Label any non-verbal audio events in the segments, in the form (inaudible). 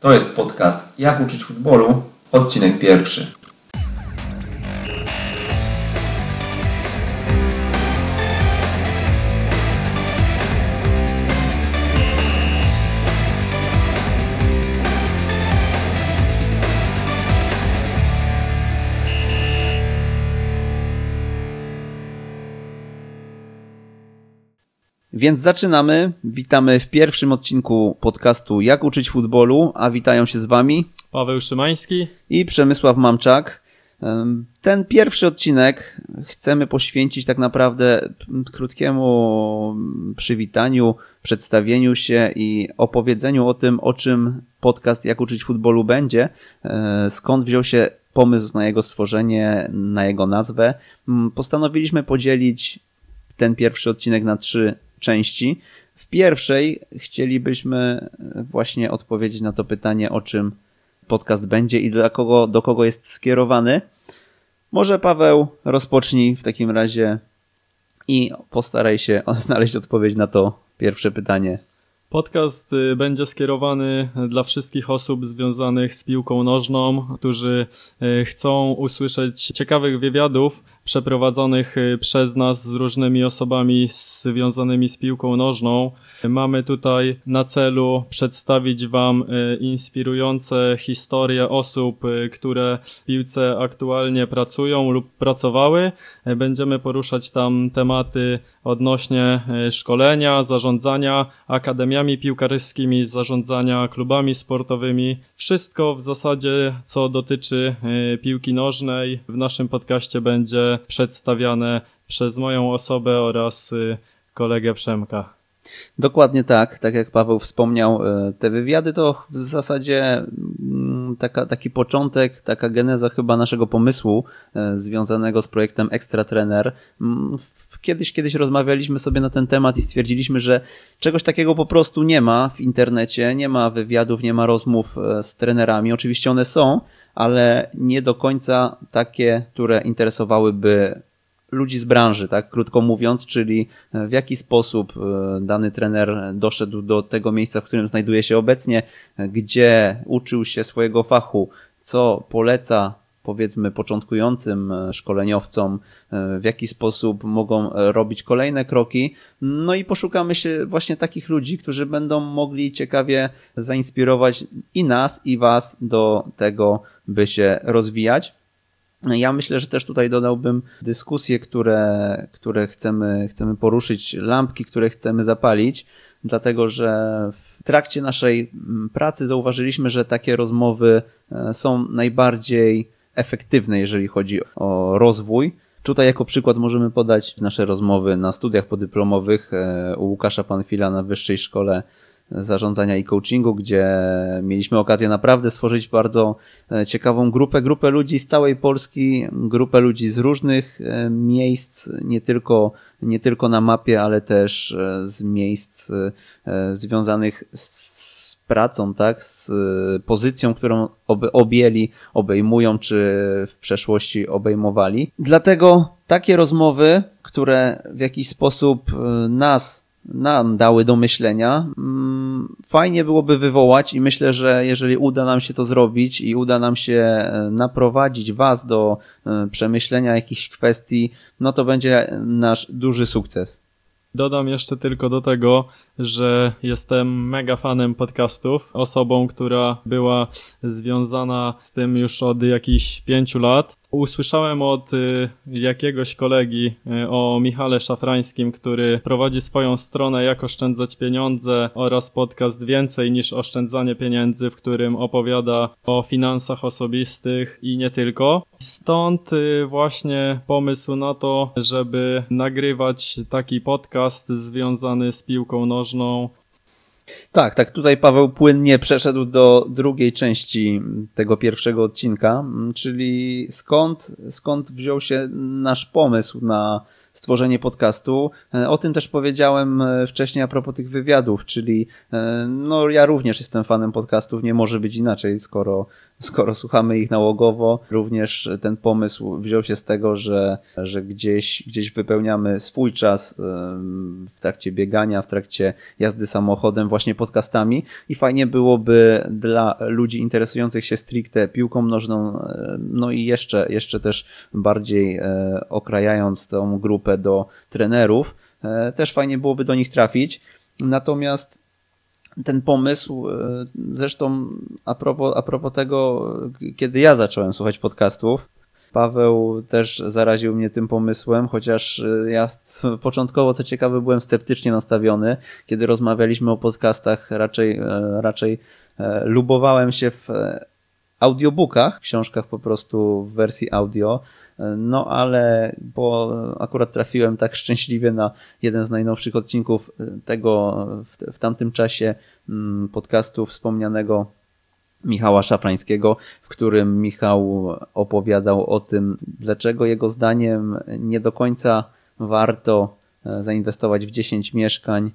To jest podcast Jak uczyć futbolu, odcinek pierwszy. Więc zaczynamy. Witamy w pierwszym odcinku podcastu Jak uczyć futbolu, a witają się z Wami Paweł Szymański i Przemysław Mamczak. Ten pierwszy odcinek chcemy poświęcić tak naprawdę krótkiemu przywitaniu, przedstawieniu się i opowiedzeniu o tym, o czym podcast Jak uczyć futbolu będzie, e, skąd wziął się pomysł na jego stworzenie, na jego nazwę. Mm, Postanowiliśmy podzielić ten pierwszy odcinek na trzy części. W pierwszej chcielibyśmy właśnie odpowiedzieć na to pytanie, o czym podcast będzie i dla kogo, do kogo jest skierowany. Może Paweł rozpocznij w takim razie i postaraj się (laughs) znaleźć odpowiedź na to pierwsze pytanie. Podcast y, będzie skierowany dla wszystkich osób związanych z piłką nożną, którzy y, chcą usłyszeć ciekawych wywiadów przeprowadzonych y, przez nas z różnymi osobami związanymi z piłką nożną. Mamy tutaj na celu przedstawić Wam inspirujące historie osób, które w piłce aktualnie pracują lub pracowały. Będziemy poruszać tam tematy odnośnie szkolenia, zarządzania akademiami piłkarskimi, zarządzania klubami sportowymi. Wszystko w zasadzie, co dotyczy e, piłki nożnej, w naszym podcaście będzie przedstawiane przez moją osobę oraz e, kolegę Przemka. Dokładnie tak, tak jak Paweł wspomniał, e, te wywiady to w zasadzie mm, taka, taki początek, taka geneza chyba naszego pomysłu związanego z projektem Extra Trener. Kiedyś, kiedyś rozmawialiśmy sobie na ten temat i stwierdziliśmy, że czegoś takiego po prostu nie ma w internecie, nie ma wywiadów, nie ma rozmów e, z trenerami. Oczywiście one są, ale nie do końca takie, które interesowałyby ludzi z branży, tak krótko mówiąc, czyli w jaki sposób e, dany trener doszedł do tego miejsca, w którym znajduje się obecnie, gdzie uczył się swojego fachu, co poleca powiedzmy początkującym e, szkoleniowcom, e, w jaki sposób mogą robić kolejne kroki. No i poszukamy się właśnie takich ludzi, którzy będą mogli ciekawie zainspirować i nas, i Was do tego, by się rozwijać. Ja myślę, że też tutaj dodałbym dyskusje, które, które chcemy, chcemy poruszyć, lampki, które chcemy zapalić, dlatego że w trakcie naszej pracy zauważyliśmy, że takie rozmowy e, są najbardziej efektywne, jeżeli chodzi o rozwój. Tutaj jako przykład możemy podać nasze rozmowy na studiach podyplomowych e, u Łukasza Panfila na Wyższej Szkole zarządzania i coachingu, gdzie mieliśmy okazję naprawdę stworzyć bardzo e, ciekawą grupę, grupę ludzi z całej Polski, grupę ludzi z różnych e, miejsc, nie tylko, nie tylko na mapie, ale też z miejsc związanych z pracą, tak, z pozycją, którą objęli, obejmują, czy w przeszłości obejmowali. Dlatego takie rozmowy, które w jakiś sposób nas nam dały do myślenia. Mm, Fajnie byłoby wywołać i myślę, że jeżeli uda nam się to zrobić i uda nam się e, naprowadzić Was do przemyślenia jakichś kwestii, no to będzie nasz duży sukces. Dodam jeszcze tylko do tego, że jestem mega fanem podcastów, osobą, która była związana z tym już od jakichś pięciu lat. Usłyszałem od y, jakiegoś kolegi y, o Michale Szafrańskim, który prowadzi swoją stronę Jak oszczędzać pieniądze oraz podcast Więcej niż oszczędzanie pieniędzy, w którym opowiada o finansach osobistych i nie tylko. Stąd y, właśnie pomysł na to, żeby nagrywać taki podcast związany z piłką nożną Tak, tak, tutaj Paweł płynnie przeszedł do drugiej części tego pierwszego odcinka, czyli skąd, skąd wziął się nasz pomysł na stworzenie podcastu. E, o tym też powiedziałem e, wcześniej a propos tych wywiadów, czyli e, no ja również jestem fanem podcastów, nie może być inaczej, skoro, skoro słuchamy ich nałogowo. Również ten pomysł wziął się z tego, że, że gdzieś, gdzieś wypełniamy swój czas w trakcie biegania, w trakcie jazdy samochodem właśnie podcastami i fajnie byłoby dla ludzi interesujących się stricte piłką nożną, no i jeszcze, jeszcze też bardziej okrajając tą grupę do trenerów, e, też fajnie byłoby do nich trafić. Natomiast ten pomysł, e, zresztą a propos, a propos tego, kiedy ja zacząłem słuchać podcastów, Paweł też zaraził mnie tym pomysłem, chociaż e, ja początkowo, co ciekawe, byłem sceptycznie nastawiony. Kiedy rozmawialiśmy o podcastach, raczej, raczej lubowałem się w audiobookach, książkach po prostu w wersji audio. No ale bo akurat trafiłem tak szczęśliwie na jeden z najnowszych odcinków tego w, w tamtym czasie mm, podcastu wspomnianego Michała Szafrańskiego, w którym Michał opowiadał o tym, dlaczego jego zdaniem nie do końca warto e, zainwestować w 10 mieszkań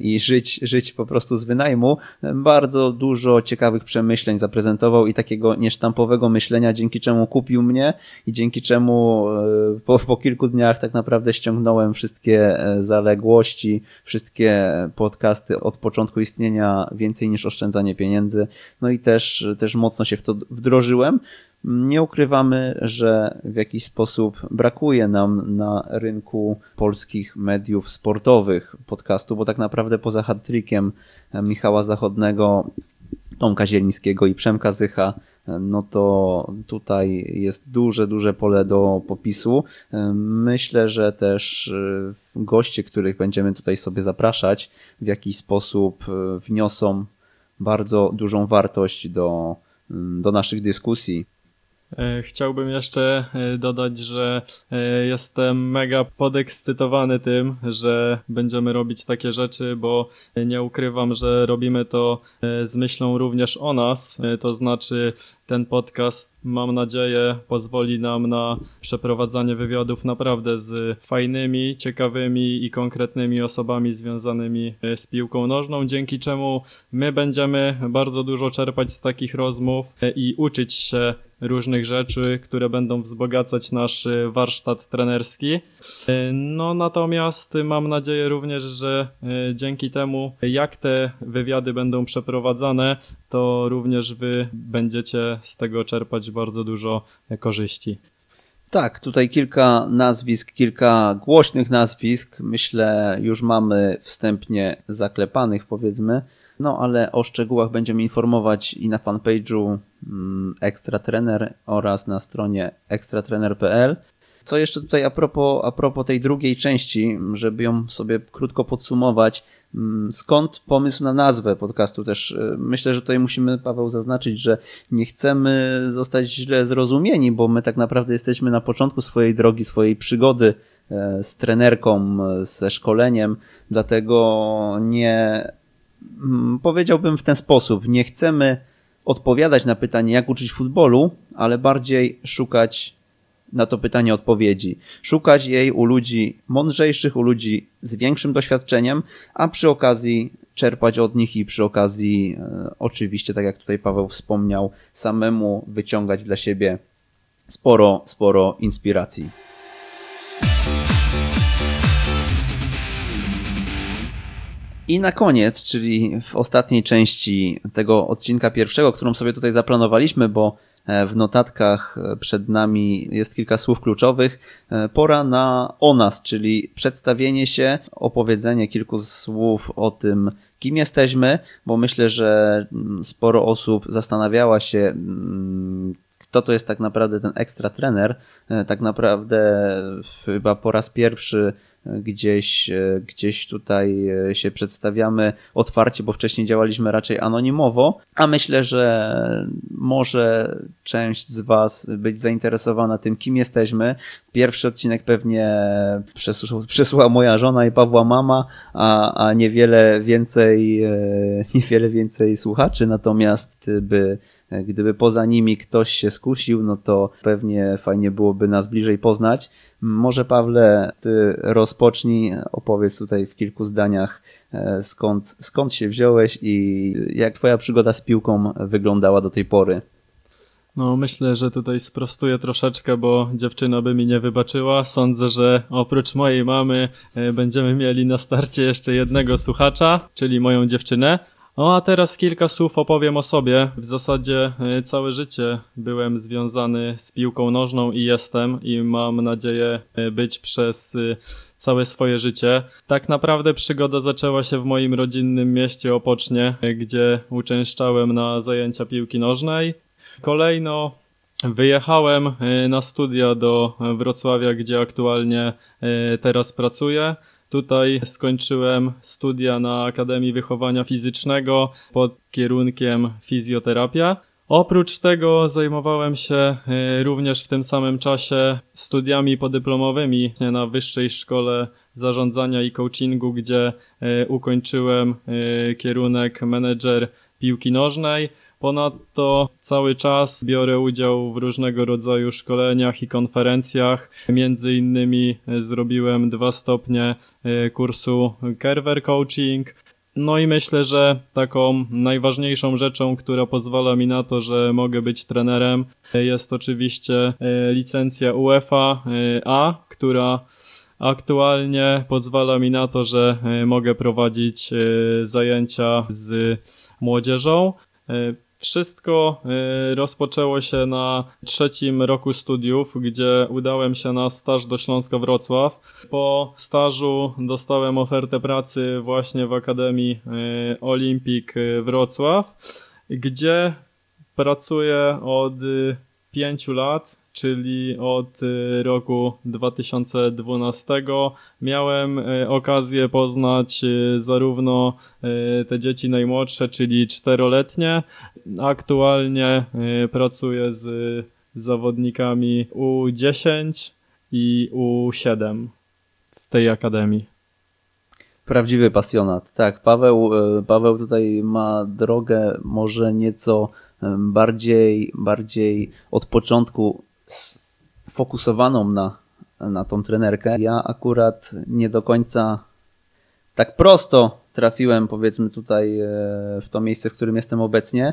i żyć, żyć po prostu z wynajmu, bardzo dużo ciekawych przemyśleń zaprezentował i takiego niesztampowego myślenia, dzięki czemu kupił mnie i dzięki czemu e, po, po kilku dniach tak naprawdę ściągnąłem wszystkie e, zaległości, wszystkie podcasty od początku istnienia więcej niż oszczędzanie pieniędzy. No i też, też mocno się w to wdrożyłem. Nie ukrywamy, że w jakiś sposób brakuje nam na rynku polskich mediów sportowych podcastu, bo tak naprawdę poza hat-trickiem Michała Zachodnego, Tomka Zielińskiego i Przemka Zycha, no to tutaj jest duże, duże pole do popisu. Myślę, że też e, goście, których będziemy tutaj sobie zapraszać, w jakiś sposób e, wniosą bardzo dużą wartość do, do naszych dyskusji. E, chciałbym jeszcze e, dodać, że e, jestem mega podekscytowany tym, że będziemy robić takie rzeczy, bo nie ukrywam, że robimy to z myślą również o nas. To znaczy, ten podcast, mam nadzieję, pozwoli nam na przeprowadzanie wywiadów naprawdę z fajnymi, ciekawymi i konkretnymi osobami związanymi z piłką nożną, dzięki czemu my będziemy bardzo dużo czerpać z takich rozmów i uczyć się różnych rzeczy, które będą wzbogacać nasz e, warsztat trenerski. E, no natomiast mam nadzieję również, że e, dzięki temu, jak te wywiady będą przeprowadzane, to również wy będziecie z tego czerpać bardzo dużo korzyści. Tak, tutaj kilka nazwisk, kilka głośnych nazwisk, myślę, już mamy wstępnie zaklepanych, powiedzmy. No ale o szczegółach będziemy informować i na fanpage'u mm, Extra Trener oraz na stronie extratrener.pl. Co jeszcze tutaj a propos, a propos tej drugiej części, żeby ją sobie krótko podsumować, mm, skąd pomysł na nazwę podcastu też y, myślę, że tutaj musimy Paweł zaznaczyć, że nie chcemy zostać źle zrozumieni, bo my tak naprawdę jesteśmy na początku swojej drogi, swojej przygody e, z trenerką, ze szkoleniem, dlatego nie powiedziałbym w ten sposób. Nie chcemy odpowiadać na pytanie, jak uczyć futbolu, ale bardziej szukać na to pytanie odpowiedzi. Szukać jej u ludzi mądrzejszych, u ludzi z większym doświadczeniem, a przy okazji czerpać od nich i przy okazji, e, oczywiście, tak jak tutaj Paweł wspomniał, samemu wyciągać dla siebie sporo, sporo inspiracji. I na koniec, czyli w ostatniej części tego odcinka pierwszego, którą sobie tutaj zaplanowaliśmy, bo e, w notatkach e, przed nami jest kilka słów kluczowych. E, pora na o nas, czyli przedstawienie się, opowiedzenie kilku słów o tym, kim jesteśmy, bo myślę, że mm, sporo osób zastanawiała się, mm, kto to jest tak naprawdę ten ekstra trener. Tak naprawdę chyba po raz pierwszy gdzieś, e, gdzieś tutaj e, się przedstawiamy otwarcie, bo wcześniej działaliśmy raczej anonimowo, a myślę, że może część z Was być zainteresowana tym, kim jesteśmy. Pierwszy odcinek pewnie przesłuchała moja żona i Pawła mama, a, a niewiele więcej, e, (laughs) niewiele więcej słuchaczy, natomiast by gdyby poza nimi ktoś się skusił, no to pewnie fajnie byłoby nas bliżej poznać. Może Pawle, ty rozpocznij, opowiedz tutaj w kilku zdaniach e, skąd, skąd się wziąłeś i jak twoja przygoda z piłką wyglądała do tej pory. No, myślę, że tutaj sprostuję troszeczkę, bo dziewczyna by mi nie wybaczyła. Sądzę, że oprócz mojej mamy e, będziemy mieli na starcie jeszcze jednego słuchacza, czyli moją dziewczynę. O, a teraz kilka słów opowiem o sobie. W zasadzie e, całe życie byłem związany z piłką nożną i jestem i mam nadzieję e, być przez e, całe swoje życie. Tak naprawdę przygoda zaczęła się w moim rodzinnym mieście Opocznie, gdzie uczęszczałem na zajęcia piłki nożnej. Kolejno wyjechałem na studia do Wrocławia, gdzie aktualnie teraz pracuję. Tutaj skończyłem studia na Akademii Wychowania Fizycznego pod kierunkiem fizjoterapia. Oprócz tego zajmowałem się e, również w tym samym czasie studiami podyplomowymi na Wyższej Szkole Zarządzania i Coachingu, gdzie e, ukończyłem e, kierunek menedżer piłki nożnej. Ponadto cały czas biorę udział w różnego rodzaju szkoleniach i konferencjach. Między innymi e, zrobiłem dwa stopnie e, kursu Kerwer Coaching. No i myślę, że taką najważniejszą rzeczą, która pozwala mi na to, że mogę być trenerem, e, jest oczywiście licencja UEFA A, która aktualnie pozwala mi na to, że mogę prowadzić zajęcia z młodzieżą. Wszystko e, rozpoczęło się na trzecim roku studiów, gdzie udałem się na staż do Śląska Wrocław. Po stażu dostałem ofertę pracy właśnie w Akademii e, Olimpik e, Wrocław, gdzie pracuję od y, pięciu lat, czyli od y, roku 2012. Miałem y, okazję poznać y, zarówno te dzieci najmłodsze, czyli czteroletnie. Aktualnie pracuję z zawodnikami U10 i U7 w tej akademii. Prawdziwy pasjonat. Tak, Paweł, Paweł tutaj ma drogę może nieco bardziej, bardziej od początku sfokusowaną na, na tą trenerkę. Ja akurat nie do końca tak prosto trafiłem, powiedzmy, tutaj e, w to miejsce, w którym jestem obecnie.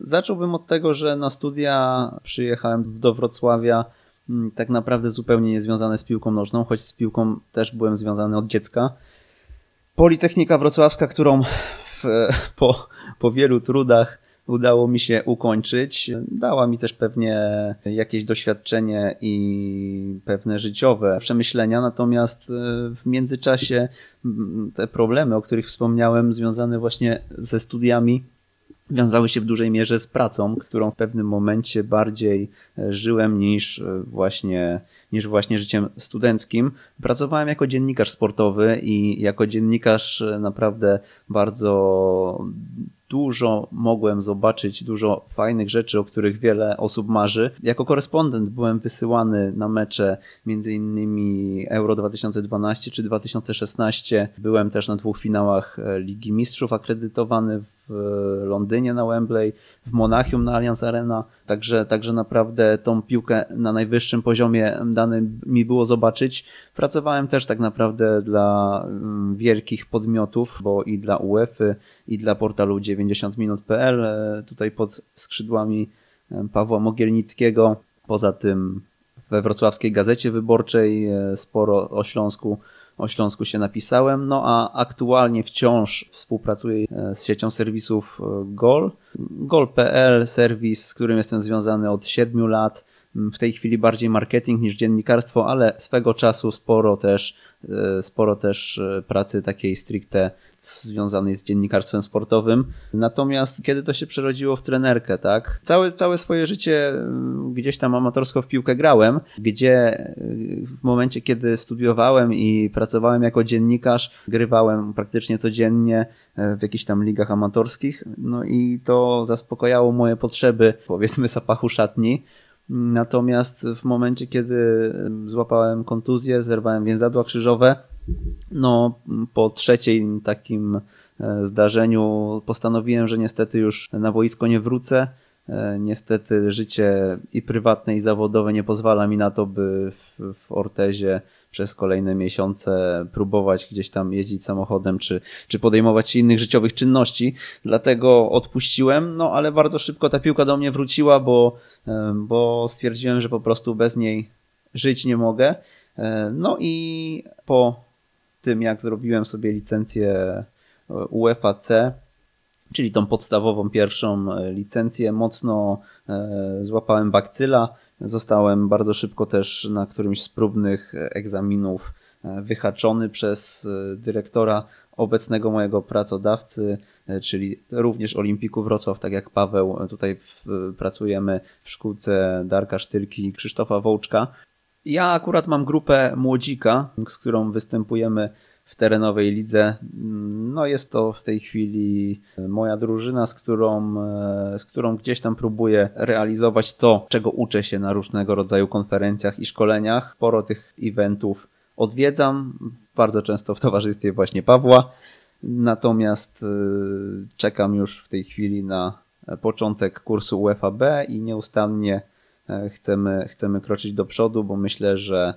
Zacząłbym od tego, że na studia przyjechałem do Wrocławia m, tak naprawdę zupełnie niezwiązane z piłką nożną, choć z piłką też byłem związany od dziecka. Politechnika Wrocławska, którą w, (laughs) po, po wielu trudach udało mi się ukończyć, dała mi też pewnie jakieś doświadczenie i pewne życiowe przemyślenia, natomiast e, w międzyczasie m, te problemy, o których wspomniałem, związane właśnie ze studiami, wiązały się w dużej mierze z pracą, którą w pewnym momencie bardziej e, żyłem niż e, właśnie, niż właśnie życiem studenckim. Pracowałem jako dziennikarz sportowy i jako dziennikarz naprawdę bardzo dużo mogłem zobaczyć, dużo fajnych rzeczy, o których wiele osób marzy. Jako korespondent byłem wysyłany na mecze między innymi Euro 2012 czy 2016. Byłem też na dwóch finałach e, Ligi Mistrzów akredytowany w Londynie na Wembley, w Monachium na Allianz Arena. Także, także naprawdę tą piłkę na najwyższym poziomie dane mi było zobaczyć. Pracowałem też tak naprawdę dla mm, wielkich podmiotów, bo i dla UEFA, i dla portalu 90minut.pl, e, tutaj pod skrzydłami e, Pawła Mogielnickiego. Poza tym we wrocławskiej gazecie wyborczej e, sporo o Śląsku, o Śląsku się napisałem, no a aktualnie wciąż współpracuję z siecią serwisów Gol. Gol.pl, serwis, z którym jestem związany od 7 lat. W tej chwili bardziej marketing niż dziennikarstwo, ale swego czasu sporo też, e, sporo też e, pracy takiej stricte związanej z dziennikarstwem sportowym. Natomiast kiedy to się przerodziło w trenerkę, tak? Całe, całe swoje życie mm, gdzieś tam amatorsko w piłkę grałem, gdzie y, w momencie, kiedy studiowałem i pracowałem jako dziennikarz, grywałem praktycznie codziennie e, w jakichś tam ligach amatorskich, no i to zaspokajało moje potrzeby, powiedzmy, zapachu szatni. Natomiast w momencie, kiedy złapałem kontuzję, zerwałem więzadła krzyżowe, no po trzecim takim e, zdarzeniu postanowiłem, że niestety już na wojsko nie wrócę. E, niestety życie i prywatne, i zawodowe nie pozwala mi na to, by w, w Ortezie przez kolejne miesiące próbować gdzieś tam jeździć samochodem, czy, czy podejmować się innych życiowych czynności. Dlatego odpuściłem, no ale bardzo szybko ta piłka do mnie wróciła, bo, e, bo stwierdziłem, że po prostu bez niej żyć nie mogę. E, no i po tym, jak zrobiłem sobie licencję UEFA C, czyli tą podstawową pierwszą e, licencję, mocno e, złapałem bakcyla. Zostałem bardzo szybko też na którymś z próbnych egzaminów e, wyhaczony przez dyrektora obecnego mojego pracodawcy, czyli również Olimpiku Wrocław, tak jak Paweł. Tutaj w, pracujemy w szkółce Darka Sztyrki i Krzysztofa Wołczka. Ja akurat mam grupę młodzika, z którą występujemy w terenowej lidze. No jest to w tej chwili moja drużyna, z którą, e, z którą gdzieś tam próbuję realizować to, czego uczę się na różnego rodzaju konferencjach i szkoleniach. Sporo tych eventów odwiedzam, bardzo często w towarzystwie właśnie Pawła. Natomiast e, czekam już w tej chwili na początek kursu UEFA i nieustannie e, chcemy, chcemy kroczyć do przodu, bo myślę, że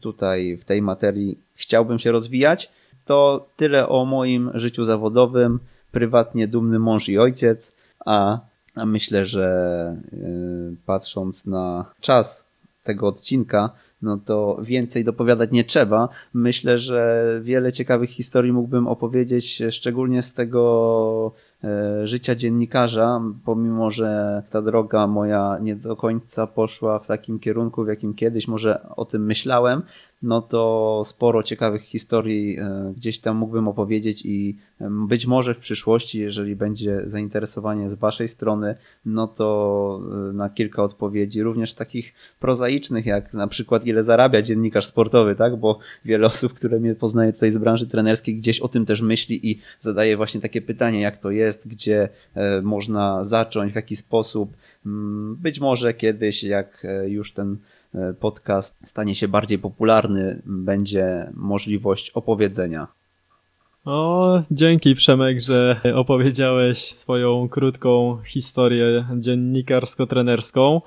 tutaj w tej materii chciałbym się rozwijać. To tyle o moim życiu zawodowym, prywatnie dumny mąż i ojciec, a, a myślę, że yy, patrząc na czas tego odcinka, no to więcej dopowiadać nie trzeba. Myślę, że wiele ciekawych historii mógłbym opowiedzieć, szczególnie z tego życia dziennikarza, pomimo że ta droga moja nie do końca poszła w takim kierunku, w jakim kiedyś może o tym myślałem, no to sporo ciekawych historii e, gdzieś tam mógłbym opowiedzieć i być może w przyszłości, jeżeli będzie zainteresowanie z Waszej strony, no to e, na kilka odpowiedzi, również takich prozaicznych, jak na przykład ile zarabia dziennikarz sportowy, tak? Bo wiele osób, które mnie poznaje tutaj z branży trenerskiej, gdzieś o tym też myśli i zadaje właśnie takie pytanie, jak to jest, gdzie e, można zacząć, w jaki sposób. Mm, być może kiedyś, jak już ten E, podcast stanie się bardziej popularny, będzie możliwość opowiedzenia. O, dzięki Przemek, że opowiedziałeś swoją krótką historię dziennikarsko-trenerską.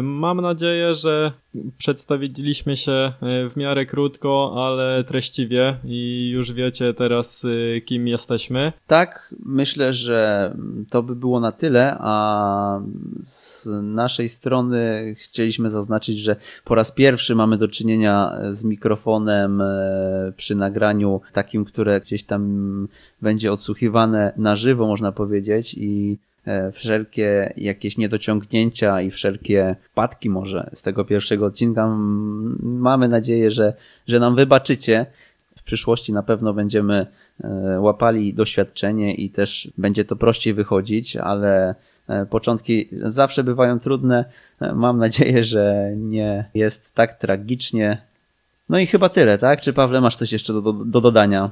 Mam nadzieję, że przedstawiliśmy się e, w miarę krótko, ale treściwie i już wiecie teraz, e, kim jesteśmy. Tak, myślę, że to by było na tyle, a z naszej strony chcieliśmy zaznaczyć, że po raz pierwszy mamy do czynienia z mikrofonem e, przy nagraniu takim, które gdzieś tam będzie odsłuchiwane na żywo, można powiedzieć i E, wszelkie jakieś niedociągnięcia i wszelkie wpadki może z tego pierwszego odcinka. Mamy nadzieję, że, że nam wybaczycie. W przyszłości na pewno będziemy e, łapali doświadczenie i też będzie to prościej wychodzić, ale e, początki zawsze bywają trudne. Mam nadzieję, że nie jest tak tragicznie. No i chyba tyle, tak? Czy Pawle masz coś jeszcze do, do, do dodania?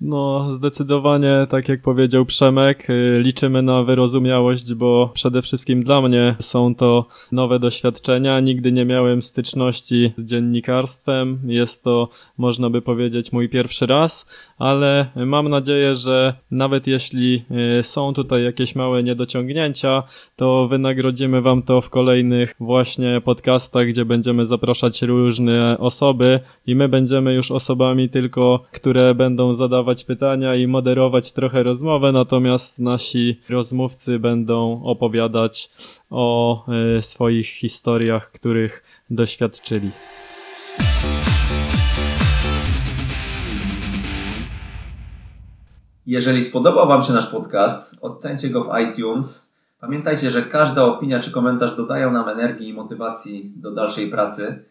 No, zdecydowanie, tak jak powiedział Przemek, y, liczymy na wyrozumiałość, bo przede wszystkim dla mnie są to nowe doświadczenia. Nigdy nie miałem styczności z dziennikarstwem. Jest to, można by powiedzieć, mój pierwszy raz, ale mam nadzieję, że nawet jeśli y, są tutaj jakieś małe niedociągnięcia, to wynagrodzimy Wam to w kolejnych właśnie podcastach, gdzie będziemy zapraszać różne osoby i my będziemy już osobami tylko, które będą zadawać zadawać pytania i moderować trochę rozmowę, natomiast nasi rozmówcy będą opowiadać o e, swoich historiach, których doświadczyli. Jeżeli spodobał Wam się nasz podcast, ocencie go w iTunes. Pamiętajcie, że każda opinia czy komentarz dodają nam energii i motywacji do dalszej pracy.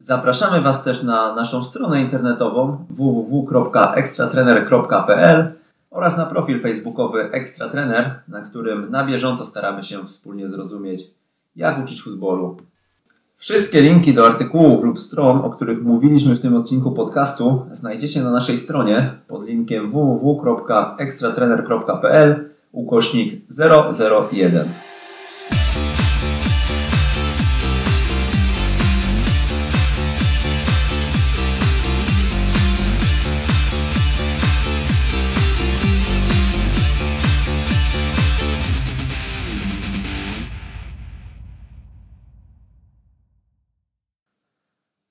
Zapraszamy Was też na naszą stronę internetową www.ekstratrener.pl oraz na profil facebookowy Ekstratrener, na którym na bieżąco staramy się wspólnie zrozumieć, jak uczyć futbolu. Wszystkie linki do artykułów lub stron, o których mówiliśmy w tym odcinku podcastu, znajdziecie na naszej stronie pod linkiem www.ekstratrener.pl ukośnik 001.